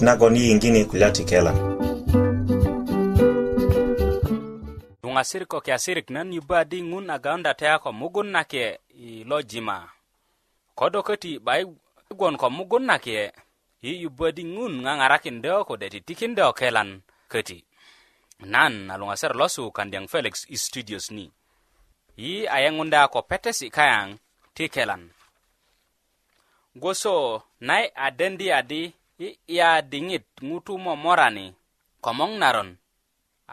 kit nagoni yingine kulya ti kela duŋasirik ko kiyasirik nan yuba di ŋun a gawunda teya ko mugun nake i lo jima kodo köti 'bai gwon ko mugun nake yi yuba di ŋun ŋaŋarakindo ko de titikindo kelan köti nan a luŋasir lo su kandiyaŋ felix i studios ni yi ayeŋunda ko petesi kayaŋ ti kelan gwoso nai a dendi adi iya diŋit ŋutu momorani komoŋ naron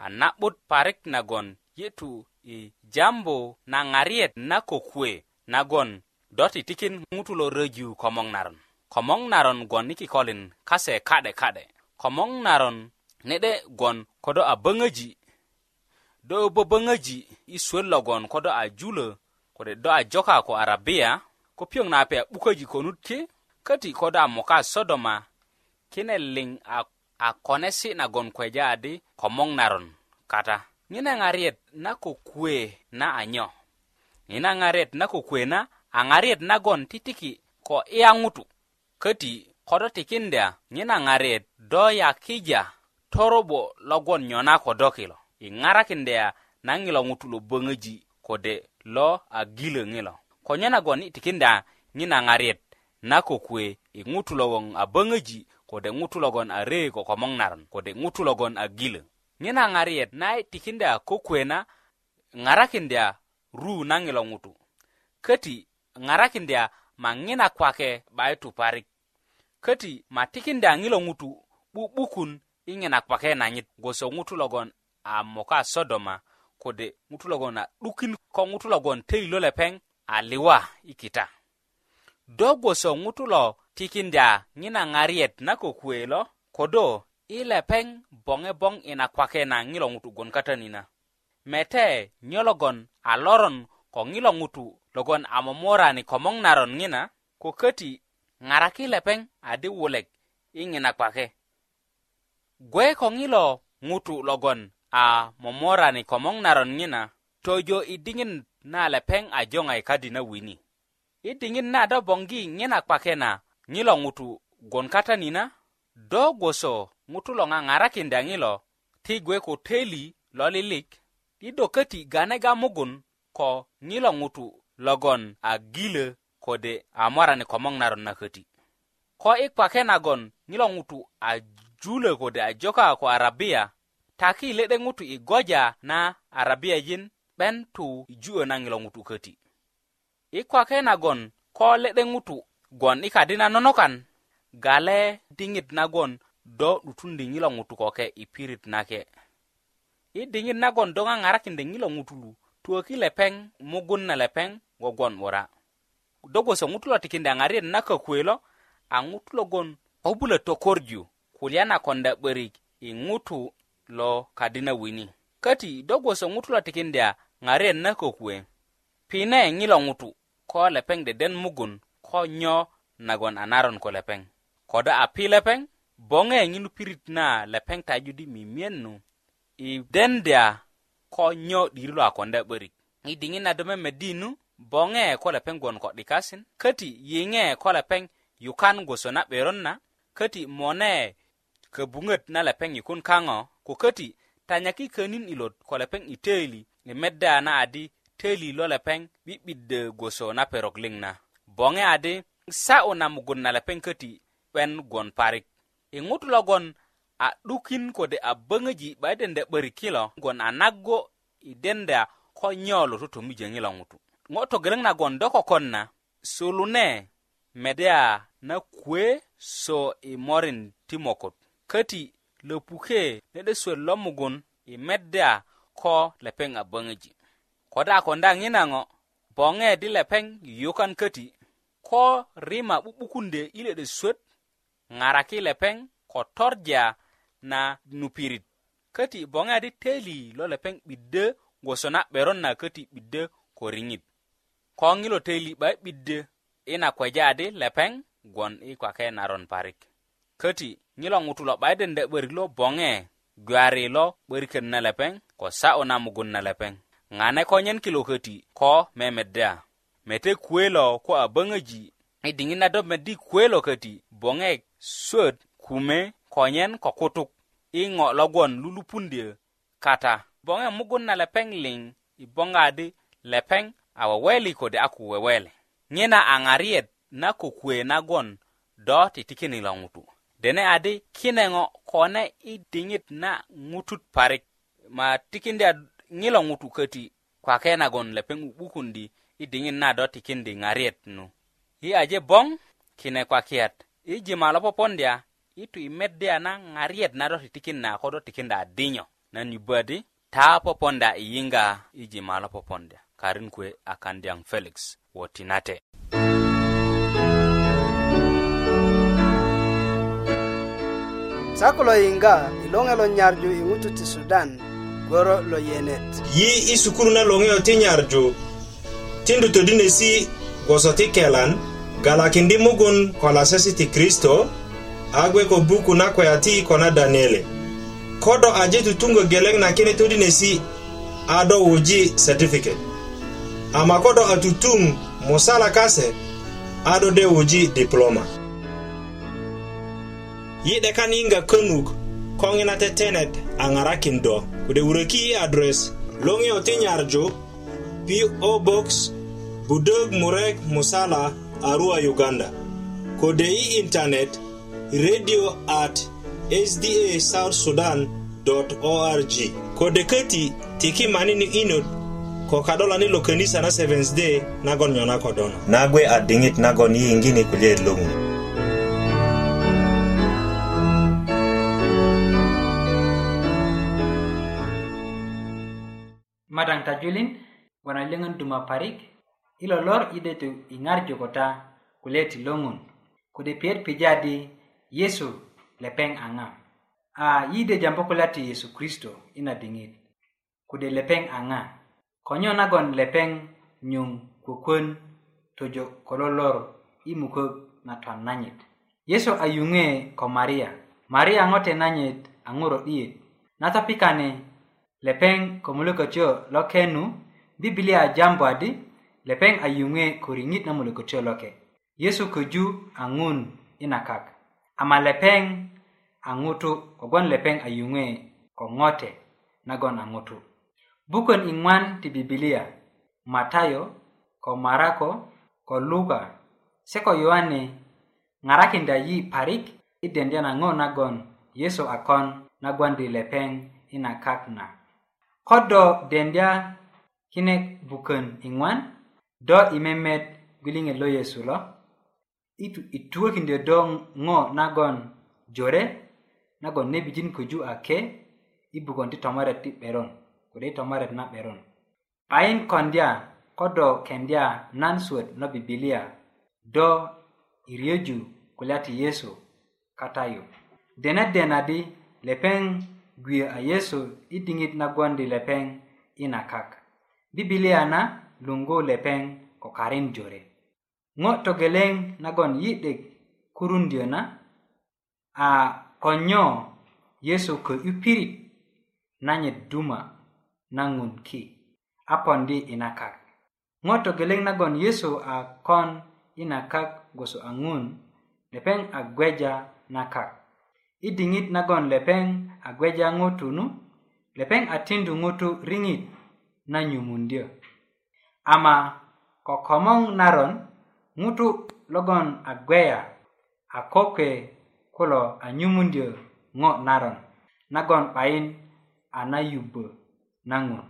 a na'but parik nagon yitu i jambu na ŋariet na kokuwe nagon do titikin ŋutu lo röju komoŋ naron komoŋ naron gon i kikolin kase ka'de ka'de komoŋ naron ne'de gon kodo a böŋöji do böböŋöji i suwöt logon kodo a julö kode do a joka ko arabia ko piyoŋ na a pe a 'bukäji konut ti köti kodo a moka sodoma kine liŋ a, a kone si nagon kweja adi komoŋ naron kata ŋina ŋariet na kokuwe na anyo ŋina ŋariet na kokuwe na a ŋariet nagon titiki ko iya ŋutu köti ko do tikinda ŋina ŋariet do yakija torobo logon nyona ko do kilo i ŋarakindya na ŋilo ŋutu lo böŋöji kode lo a gilö ŋilo ko nyo nagon i tikinda ŋina ŋariet na kokuwe i ŋutu lo woŋ a böŋöji kode ŋutu logon a ree ko komoŋ naron kode ŋutu logon a gilö ŋina ŋariyet na tikindi a kokuwe na ŋarakindi a ru na ŋilo ŋutu köti ŋarakindi a ma ŋina kwake 'baytu parik köti ma tikindi a ŋilo ŋutu 'bu'bukun i ŋina kwake nanyit goso ŋutu logon a moka sodoma kode ŋutu logon a 'dukin ko ŋutu logon töyilö lepeŋ a liwa i kita do gwoso ŋutu lo tikinda ŋina ŋariyet na kokuwe lo kodo i lepeŋ boŋebong ina kwake na ŋilo ŋutu gwon katanina mete nyologon a loron ko ŋilo ŋutu logon a momorani komoŋ naron ŋina ko köti ŋaraki lepeŋ adi wulek i ŋina kwake gwe ko ŋilo ŋutu logon a momorani komoŋ naron ŋina tojo i diŋit na lepeŋ a joŋai kadi na wini i diŋit na do boŋgi ŋina kpake na ŋilo ŋutu gwon kata nina do gwoso ŋutu lo ŋaŋarakinda ŋilo ti gwe ko teli lo lilik i do köti ganega mugun ko ŋilo ŋutu logon a gilö kode a morani komoŋ naron na köti ko i kpake nagon ŋilo ŋutu a julö kode a joka ko arabia taki lede ŋutu i goja na arabiyajin 'ben tu i ju'ö na ŋilo ŋutu köti i kwake nagon ko le'de ŋutu gwon i kadi na nonokan gale diŋit nagon do 'dutundi ŋilo ŋutu koke i pirit nake i diŋit nagon do ŋaŋarakindi ŋilo ŋutulu tuwöki lepeŋ mugun na lepeŋ wogwon 'wura do gwoso ŋutu lo tikindi a ŋariyet na kökuwe lo a ŋutu logon ko bulö tokorju kulya na konda 'börik i ŋutu lo kadi na wini köti do gwoso ŋutu lo tikindi a ŋariyet na kökuwe pine ŋilo ŋutu ko lepeŋ deden mugun ko nyo nagon a naron ko lepeŋ kodo a pi lepeŋ boŋeŋinu pirit na lepeŋ taju di mimiyen nu i dendya ko nyo 'dirilo a konda 'börik i diŋit na do memedi nu boŋe ko lepeŋ gwon ko 'dikasin köti yiŋe ko lepeŋ yukan goso na 'beron na köti mone köbuŋöt na lepeŋ yukun kaŋo ko köti tanyaki könin ilot ko lepeŋ i töili i medda na adi teli lo lepeŋ 'bi'biddö gwoso na perok liŋ na boŋe adi sa'yu na mugun na lepeŋ köti 'ben gwon parik i e ŋut logon a 'dukin kode a böŋöji 'ba i denda 'börik kilo gwon a naggo i denda ko nyolu tutumijöŋi lo ŋutu ŋo togeleŋ nagon do kokon na sulune mede a na kuwe so i morin ti mokot köti lopuke nede suwet lo mugun i medda ko lepeŋ a böŋöji koda konda ŋinaŋo boŋe di lepeŋ yukan köti ko rima 'bu'bukunde i le'de suöt ŋaraki lepeŋ ko torja na nupirit köti boŋe di teli lo lepeŋ 'biddö gwoso na 'beron na köti 'biddö ko riŋit ko ŋilo teli 'bayi 'biddö i na kweja di lepeŋ gwon i kwake naron parik köti ŋilo ŋutu lo 'bayi dende 'börik lo boŋe gwari lo 'börikön na lepeŋ ko sa'yu na mugun na lepeŋ ŋa ne konyen kilo köti ko memedya mete kuwe lo ko a böŋöji i diŋit na do meddi kuwe lo köti boŋek suöt kume konyen ko kutuk i ŋo logwon lulupundyö kata boŋek mugun na lepeŋ liŋ i boŋgadi lepeŋ a weweli kode a ku wewele ŋina a ŋariyet na ko kuwe nagwon do titikini lo ŋutu dene adi kine ŋo kone i diŋit na ŋutut parik ma tikindi ŋilo ŋutu köti kwake nagon lepeŋ 'bukundi i diŋit na do tikindi ŋariet nu i aje boŋ kine kwakiyat i jima lo popondya i tu i meddya na ŋariet na do titikin na ko do tikinda a dinyo nan yubadi ta poponda i yiŋga i jima lo popondya karin kuwe a kandyaŋ felix wotinate sakulo yiŋga i loŋe lo nyarju i ŋutu ti sudan goro lo yenet yi i sukuru na loŋeyo ti nyarju tindu todinesi gboso ti kelan galakindi mugun ko lasesi ti kristo a gbe ko buku na kwaya ti ko na daniele ko do aje tutungo geleŋ na kine todinesi a do wuji certificate ama ko do a tutuŋ musala kase a do de wuji diploma yi 'dekan yiŋga könuk ko ŋina tetenet a ŋarakin do Udah ki address Longi Oti Nyarjo PO Box Budog Murek Musala Arua Uganda Kode i internet radio at sda south sudan dot org Kode keti tiki manini inut kokadola ni lokenisa na 7 day nagon nyona kodona Nagwe adingit nagon yingini kulye lungu madang ta julin wana lengan duma parik ilo lor ide tu ingar jogota kule ti longun kude pier pijadi yesu lepeng anga a ide jambo kula ti yesu kristo ina dingit kude lepeng anga konyo nagon lepeng nyung kukun tojo kololor imuko na twan nanyit yesu ayunge ko maria maria ngote nanyit anguro iye natapikane lepeŋ ko molokotyo lo kenu bibilia jambu adi lepeŋ a yuŋe ko riŋit na molokotyo loke yesu köju a ŋun i na kak ama lepeŋ a ŋutu kogwon lepeŋ a yuŋe ko ŋote nagon a ŋutu bukön i ŋwan ti bibilia matayo ko marako ko luka se ko yoane ŋarakinda yi parik i dendya na ŋo nagon yesu akon nagwandi lepeŋ i na kak na ko do dendya kine bukön iŋwan do i memet gwiliŋet lo yesu lo i tuwökindyö do ŋo nagon jore nagon nebijin köju ake i bukön ti tomaret ti 'beron kode i tomaret na 'beron ayin kondya ko do kendya nan suwöt na bibilia do i ryöju kulya ti yesu katayu denaden adi lepeŋ gwiyö a yesu i diŋit nagon di lepeŋ i na kak bibilia na luŋgu lepeŋ ko karin jore ŋo togeleŋ nagon yi'dik kurundyö na a konyo yesu köyu pirit nanyit duma na ŋun ki a pondi i na kak ŋo togeleŋ nagon yesu a kon i na kak gwoso a ŋun lepeŋ a gweja na kak i diŋit nagon lepeŋ a gweja ŋutu nu lepeŋ a tindu ŋutu riŋit na nyumundyö ama ko komoŋ naron ŋutu logon a gweya a kokwe kulo a nyumundyö ŋo naron nagon 'bayin a na yubbö na ŋun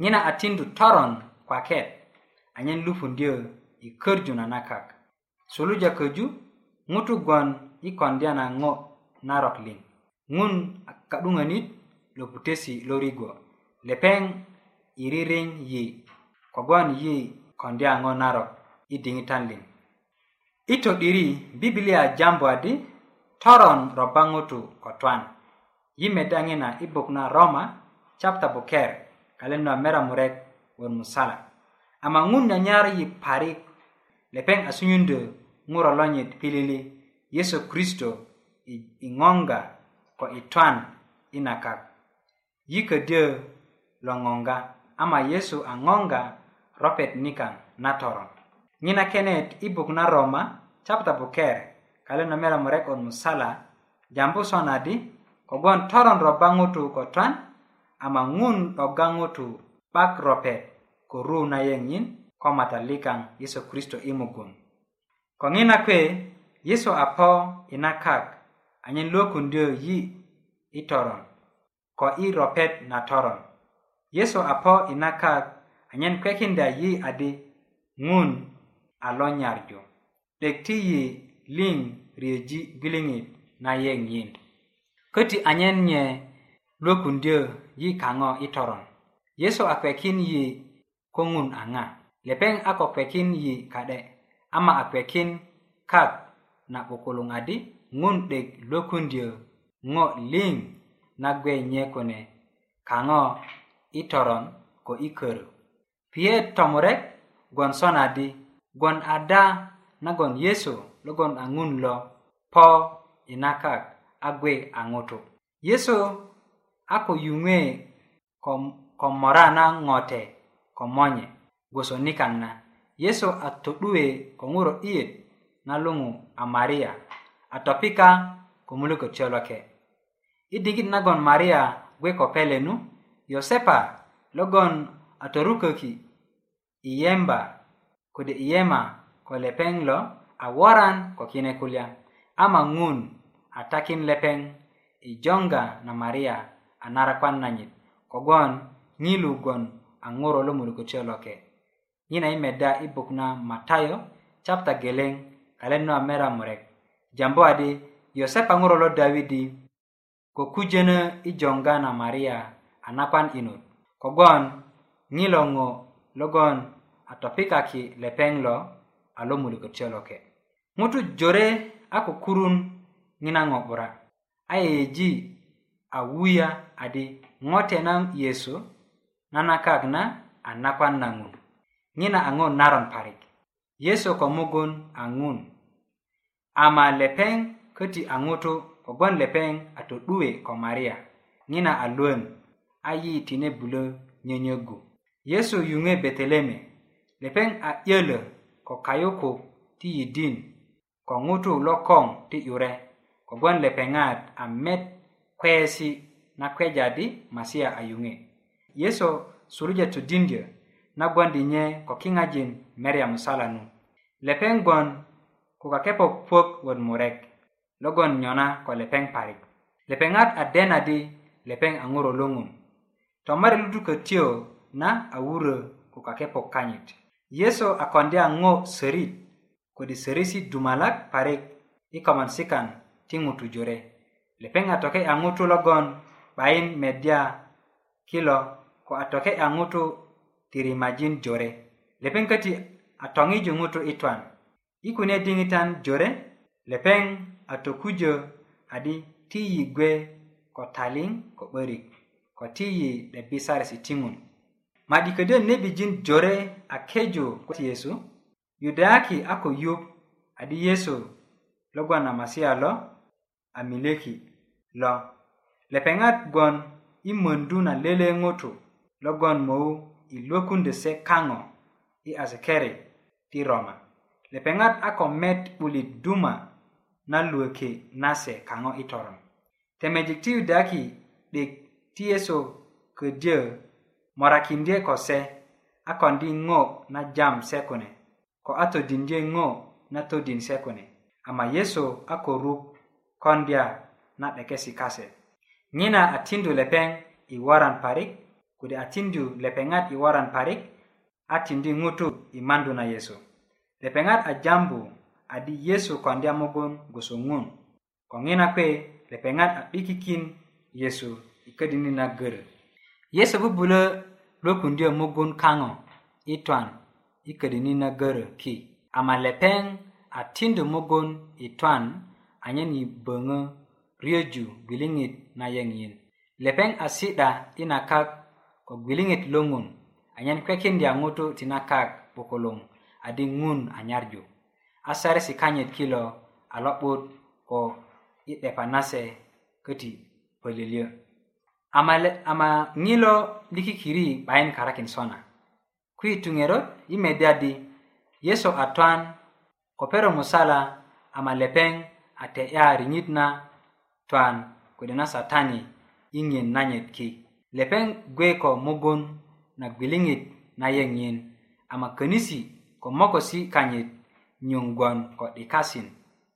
ŋina a tindu toron kwaket anyen lupundyö i körju nanakak suluja köju ŋutu gwon i kondya na ŋo' narok liŋ ŋun ka'duŋönit lo butesi lo rigwo lepeŋ i riring yi kogwon yi kondya ŋo narok i diŋitan liŋ i to'diri bibilia jambu adi toron roba ŋutu kotwan yi meda ŋina i buk na roma chapta buker kalen lo mera murek won musala ama ŋun nyanyar yi parik lepeŋ asunyundö ŋuro lonyit pilili yesu kristo iŋoŋga ko i twan i na kak yi ködyö lo ŋoŋga ama yesu a ŋoŋga ropet nikaŋ na toron ŋina kenet i buk na roma chapta buker kale na mera murek on musala jambu sonadi kogwon toron roba ŋutu ko twan ama ŋun 'dogga ŋutu 'bak ropet ko ru na yeŋyin ko matalikaŋ yesu kristo i mugun ko ŋina kwe yesu a po i na kak anyen luwakundyö yi i toron ko i ropet na toron yesu a po i nakak anyen kwekinda yi adi ŋun a lo nyarju 'dek ti yi liŋ riyöji gwiliŋit na yeŋ yin köti anyen nye luwakundyö yi kaŋo i toron yesu a kwekin yi ko ŋun a ŋa lepeŋ a ko kwekin yi ka'de ama a kwekin kak na 'bukuluŋadi' ŋun 'dik lokundyö ŋo liŋ na gbe nye kune kaŋo i toron ko i körö piye tomurek gwon sonadi gwon ada nagon yesu logon a ŋun lo po i nakak a gwe a ŋutu yesu a ko yuŋe ko, ko mora na ŋote ko monye gwoso nikaŋ na yesu a to'duwe ko ŋuro 'diyet na luŋu a maria a topika ko mulukot choloke i diŋit nagon maria gwe ko pelenu yosepa logon a torukoki i yemba kode i yema ko lepeŋ lo a woran ko kine kulya ama ŋun a takin lepeŋ i jonga na maria a narakwan nanyit kogwon ŋilugon a ŋuro lo mulukot choloke nyina i meda i buk na matayo chapta geleŋ kalen nu a mera murek jambo adi yosepa ŋuro lo dawidi ko kujönö i joŋga na maria a nakwan inot kogwon ŋilo ŋo logon a topikaki lepeŋ lo a lomulikot yoloke ŋutu jore a kukurun ŋina ŋo 'bura a yeyeji a wuya adi ŋote na yesu nanakak na a nakwan na ŋun ŋina a ŋo naron parik yesu ko mugun a ŋun ama lepeŋ köti a ŋutu kogwon lepeŋ a to'duwe ko maria ŋina a luön a yi tinebulö nyönyögu yesu yuŋe beteleme lepeŋ a 'yölö ko kayukuk ti yidin ko ŋutu lokoŋ ti 'yure kogwon lepeŋat a met kweesi na kweja di masia a yuŋe yesu suluja todindyö nagwondi nye ko kiŋajin meria musalanu lepeŋ gwon ka kepok puök wot murek logon nyona ko lepeng parik lepengat a di lepeŋ a ŋuro lo ŋun tomari na a wurö ka kepok kanyit yesu a seri, ŋo sörit seri sörisi dumalak parik i kaman ti ŋutu jore lepeŋ a toke logon 'bayin media kilo ko atoke toke a tirimajin jore Lepeng köti a toŋiju ŋutu i kune diŋitan jore lepeŋ a tokujö adi ti yi gwe ko taliŋ ko 'börik ko ti yi lebisarisi ti ŋun ma'di ködyön nebijin jore a kejo ko ti yesu yudayaki a ko yup adi yesu logon a masia lo a mileki lo lepeŋat gwon i möndu na lele ŋutu logon mou i lwökundö se kaŋo i asikeri ti roma lepeŋat a ko met 'bulit duma na luöke nase kaŋo i toron temejik ti yudaki 'dik ti yesu ködyö morakindye ko se a kondi ŋo na jam se kune ko a todindye ŋo na todin se kune ama yesu a koruk kondya na 'dekesi kase nyina a tindu lepeŋ i woran parik kode a tindu lepeŋat i woran parik a tindi ŋutu i mandu na yesu lepeŋat a jambu adi yesu kondya mugun gwoso ŋun ko ŋina kuwe lepeŋat a 'bikikin yesu i ködini na gör yesu bubulö lokundyö mugun kaŋo i twan i ködini na görö ki ama lepeŋ a tindu mugun i twan anyen i böŋö ryöju gwiliŋit na yeŋiyin lepeŋ a si'da i na kak ko gwiliŋit luŋun anyen kwekindya ŋutu ti na kak bukuluŋ adi ŋun anyarju a saresi kanyit kilo a lo'but ko i 'depa nase köti pölyölyö ama, ama ŋilo likikiri 'bayin karakin sona kuyi tuŋerot i medya di yesu a twan ko pero musala ama lepeŋ a te'ya riŋit na twan kode na satani i ŋiyen nanyit ki lepeŋ gwe ko mugun na gwiliŋit na yeŋiyen ama könisi ko moko si kanyit nyungon ko ikasin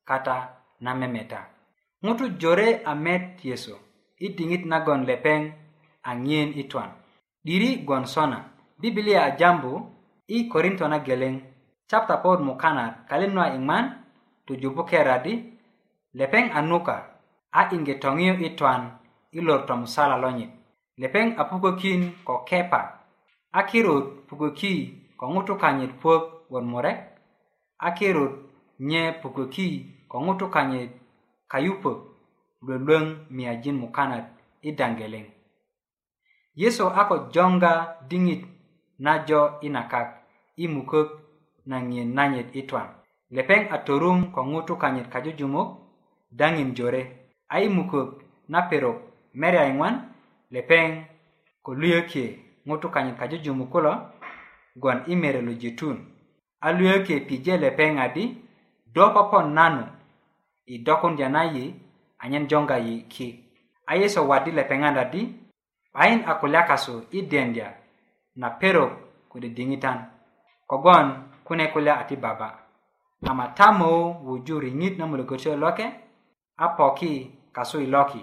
kata na memeta ŋutu jore a met yeso i diŋit nagon lepeŋ aŋiyen i twan 'diri gwon sona bibilia a jambu i korinto na geleŋ chapta pot mukanat kalin nu a iŋman tujubu keradi lepeŋ anuka a iŋge toŋiyo i twan i lor tomusala lonyit lepeŋ a pukökin ko kepa a kirut pukoki ko ŋutu kanyit puök won murek a kirut nye pukuki ko ŋutu kanyit kayupö luluöŋ miyajin mukanat i daŋgeleŋ yesu a ko jonga diŋit na jo i nakak i mukök naŋiyen nanyit i twan lepeŋ a torum ko ŋutu kanyit kajujumuk daŋin jore a i mukök na piruk meriyayiŋwan lepeŋ ko luyökye ŋutu kanyit kajujumuk kulo gwon i mere lo jetun a luyöke pije lepeŋ adi do popon nanu i dokundya na yi anyen jonga yi ki a yesu wadi lepeŋat adi 'bayin a kulya kasu i dendya na perok kode diŋitan kogwon kune kulya a ti baba ama ta mou wuju riŋit na molokotyo loke a poki kasu i loki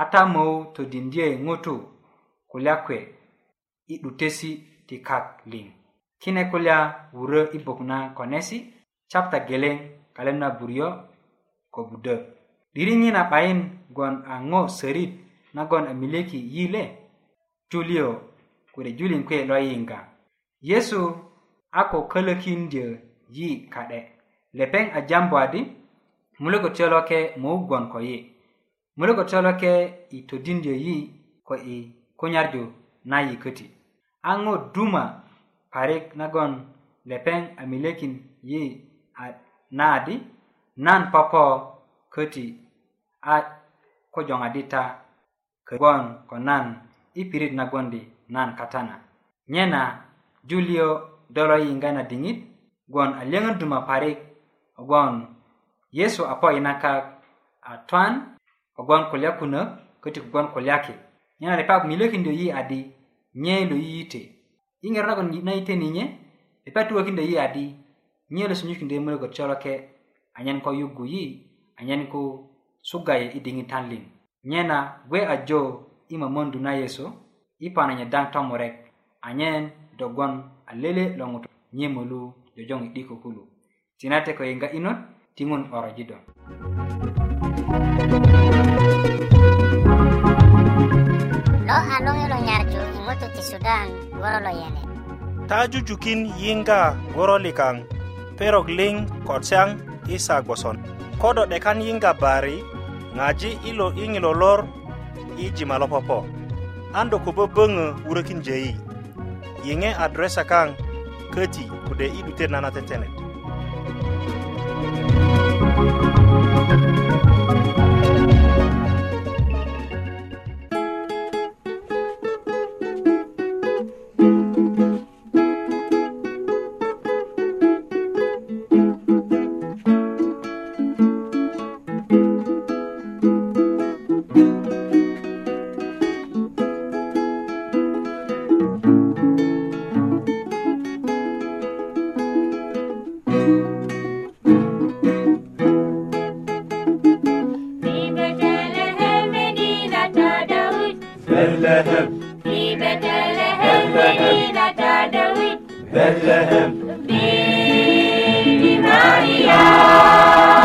a ta mou todindye ŋutu kulya kwe i 'dutesi ti kak liŋ kine kulya wurö i bok na konesi chapta geleŋ kalem na buryo ko budö diriŋina 'bayin gwon a ŋo sörit nagon a miliki yile julio kode julin kuye lo yinga yesu a ko kölökindyö yi ka'de lepeŋ a jambu adi mulökot yoloke mou gwon ko yi mulökot yoloke i todindyö yi ko i kunyarju na yi köti a ŋo duma parik nagon lepeŋ a milekin yi a naadi nan popo köti a ko joŋadita kögon ko nan i pirit nagondi nan katana nyena julio dolo yiŋga na diŋit gwon a leŋön duma parik kogwon yesu a po inaka a twan kogwon kulya kunök köti kogwon kulyaki nyena lepak milökindyo yi adi nye lo yiyite yiŋer nagon naiten yinye lepa tu wökindö yi adi nye lo sunyukindö yemulögöt coloke anyen ko yugu yi anyen ko sugay i diŋitan liŋ nye na gwe ajo i mamondu na yeso i pan anye daŋ tomurek anyen dogon a lele lo ŋutu nyemolu jojoŋ i 'diko kulu tinate ko yiŋga inot tiŋun orojidon lo anoŋ ilo nyarju goto ti Sudan gorolo yene. Taju jukin yinga goroli kang, pero gling kod siang isa goson. Kodo dekan yinga bari, ngaji ilo ingilo lor, iji malopopo. Ando kubo bengu urekin jeyi. Yenge adresa kang, keti kude ibutir nana tetenet. Thank you. Be Bethlehem, we need a dada with Bethlehem. Be Maria.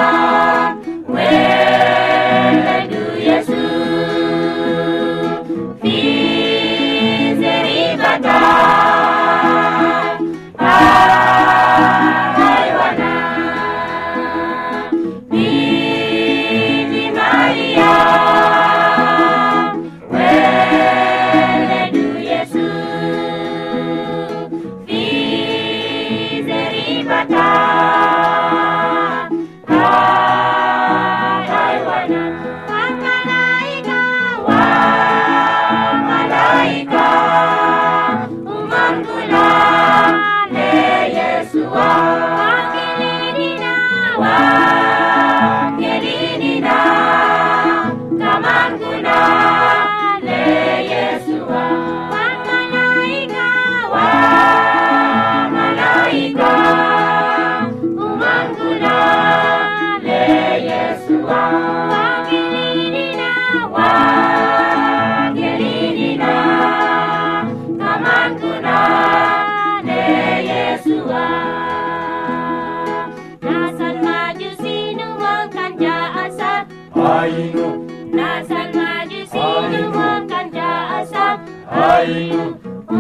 carinho. O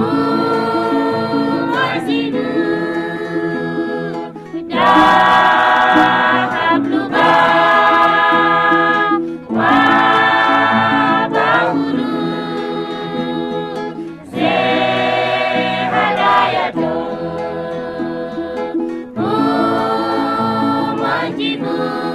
Brasil da Cabluba, Guabauru, Serra Dayador, O Mandibu.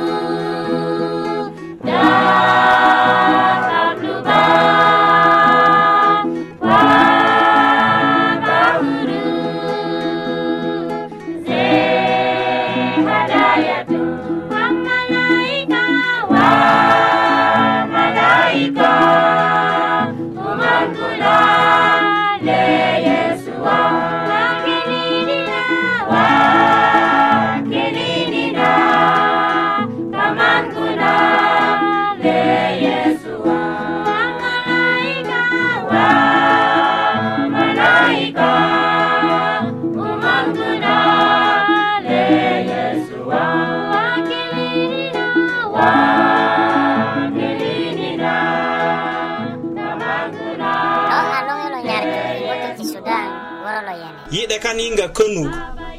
lung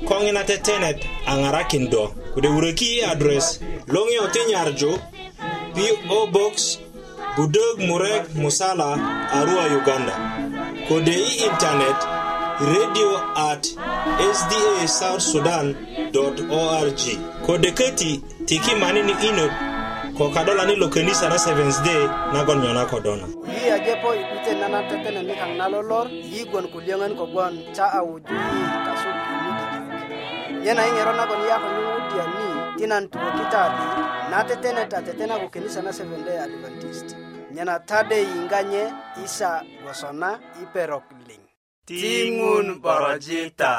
kongina tetenet angarakin do kude wuroki e adres longi ote nyarjo PO Box Budog Murek Musala Arua Uganda kode i internet radio at sda south sudan org kode keti tiki mani ni inod kokadola ni lokenisa na seventh day nagon nyona kodona yi age po ipite nana tetene mikang nalolor yigon kulieng'en kogwon cha awuj yi yena ing'ero nakoni yako ni tina ntukokitati natetene tatetena ku kanisa na seventh day adventist nyana tade inganye isa gosona iperok ling ting'un borojita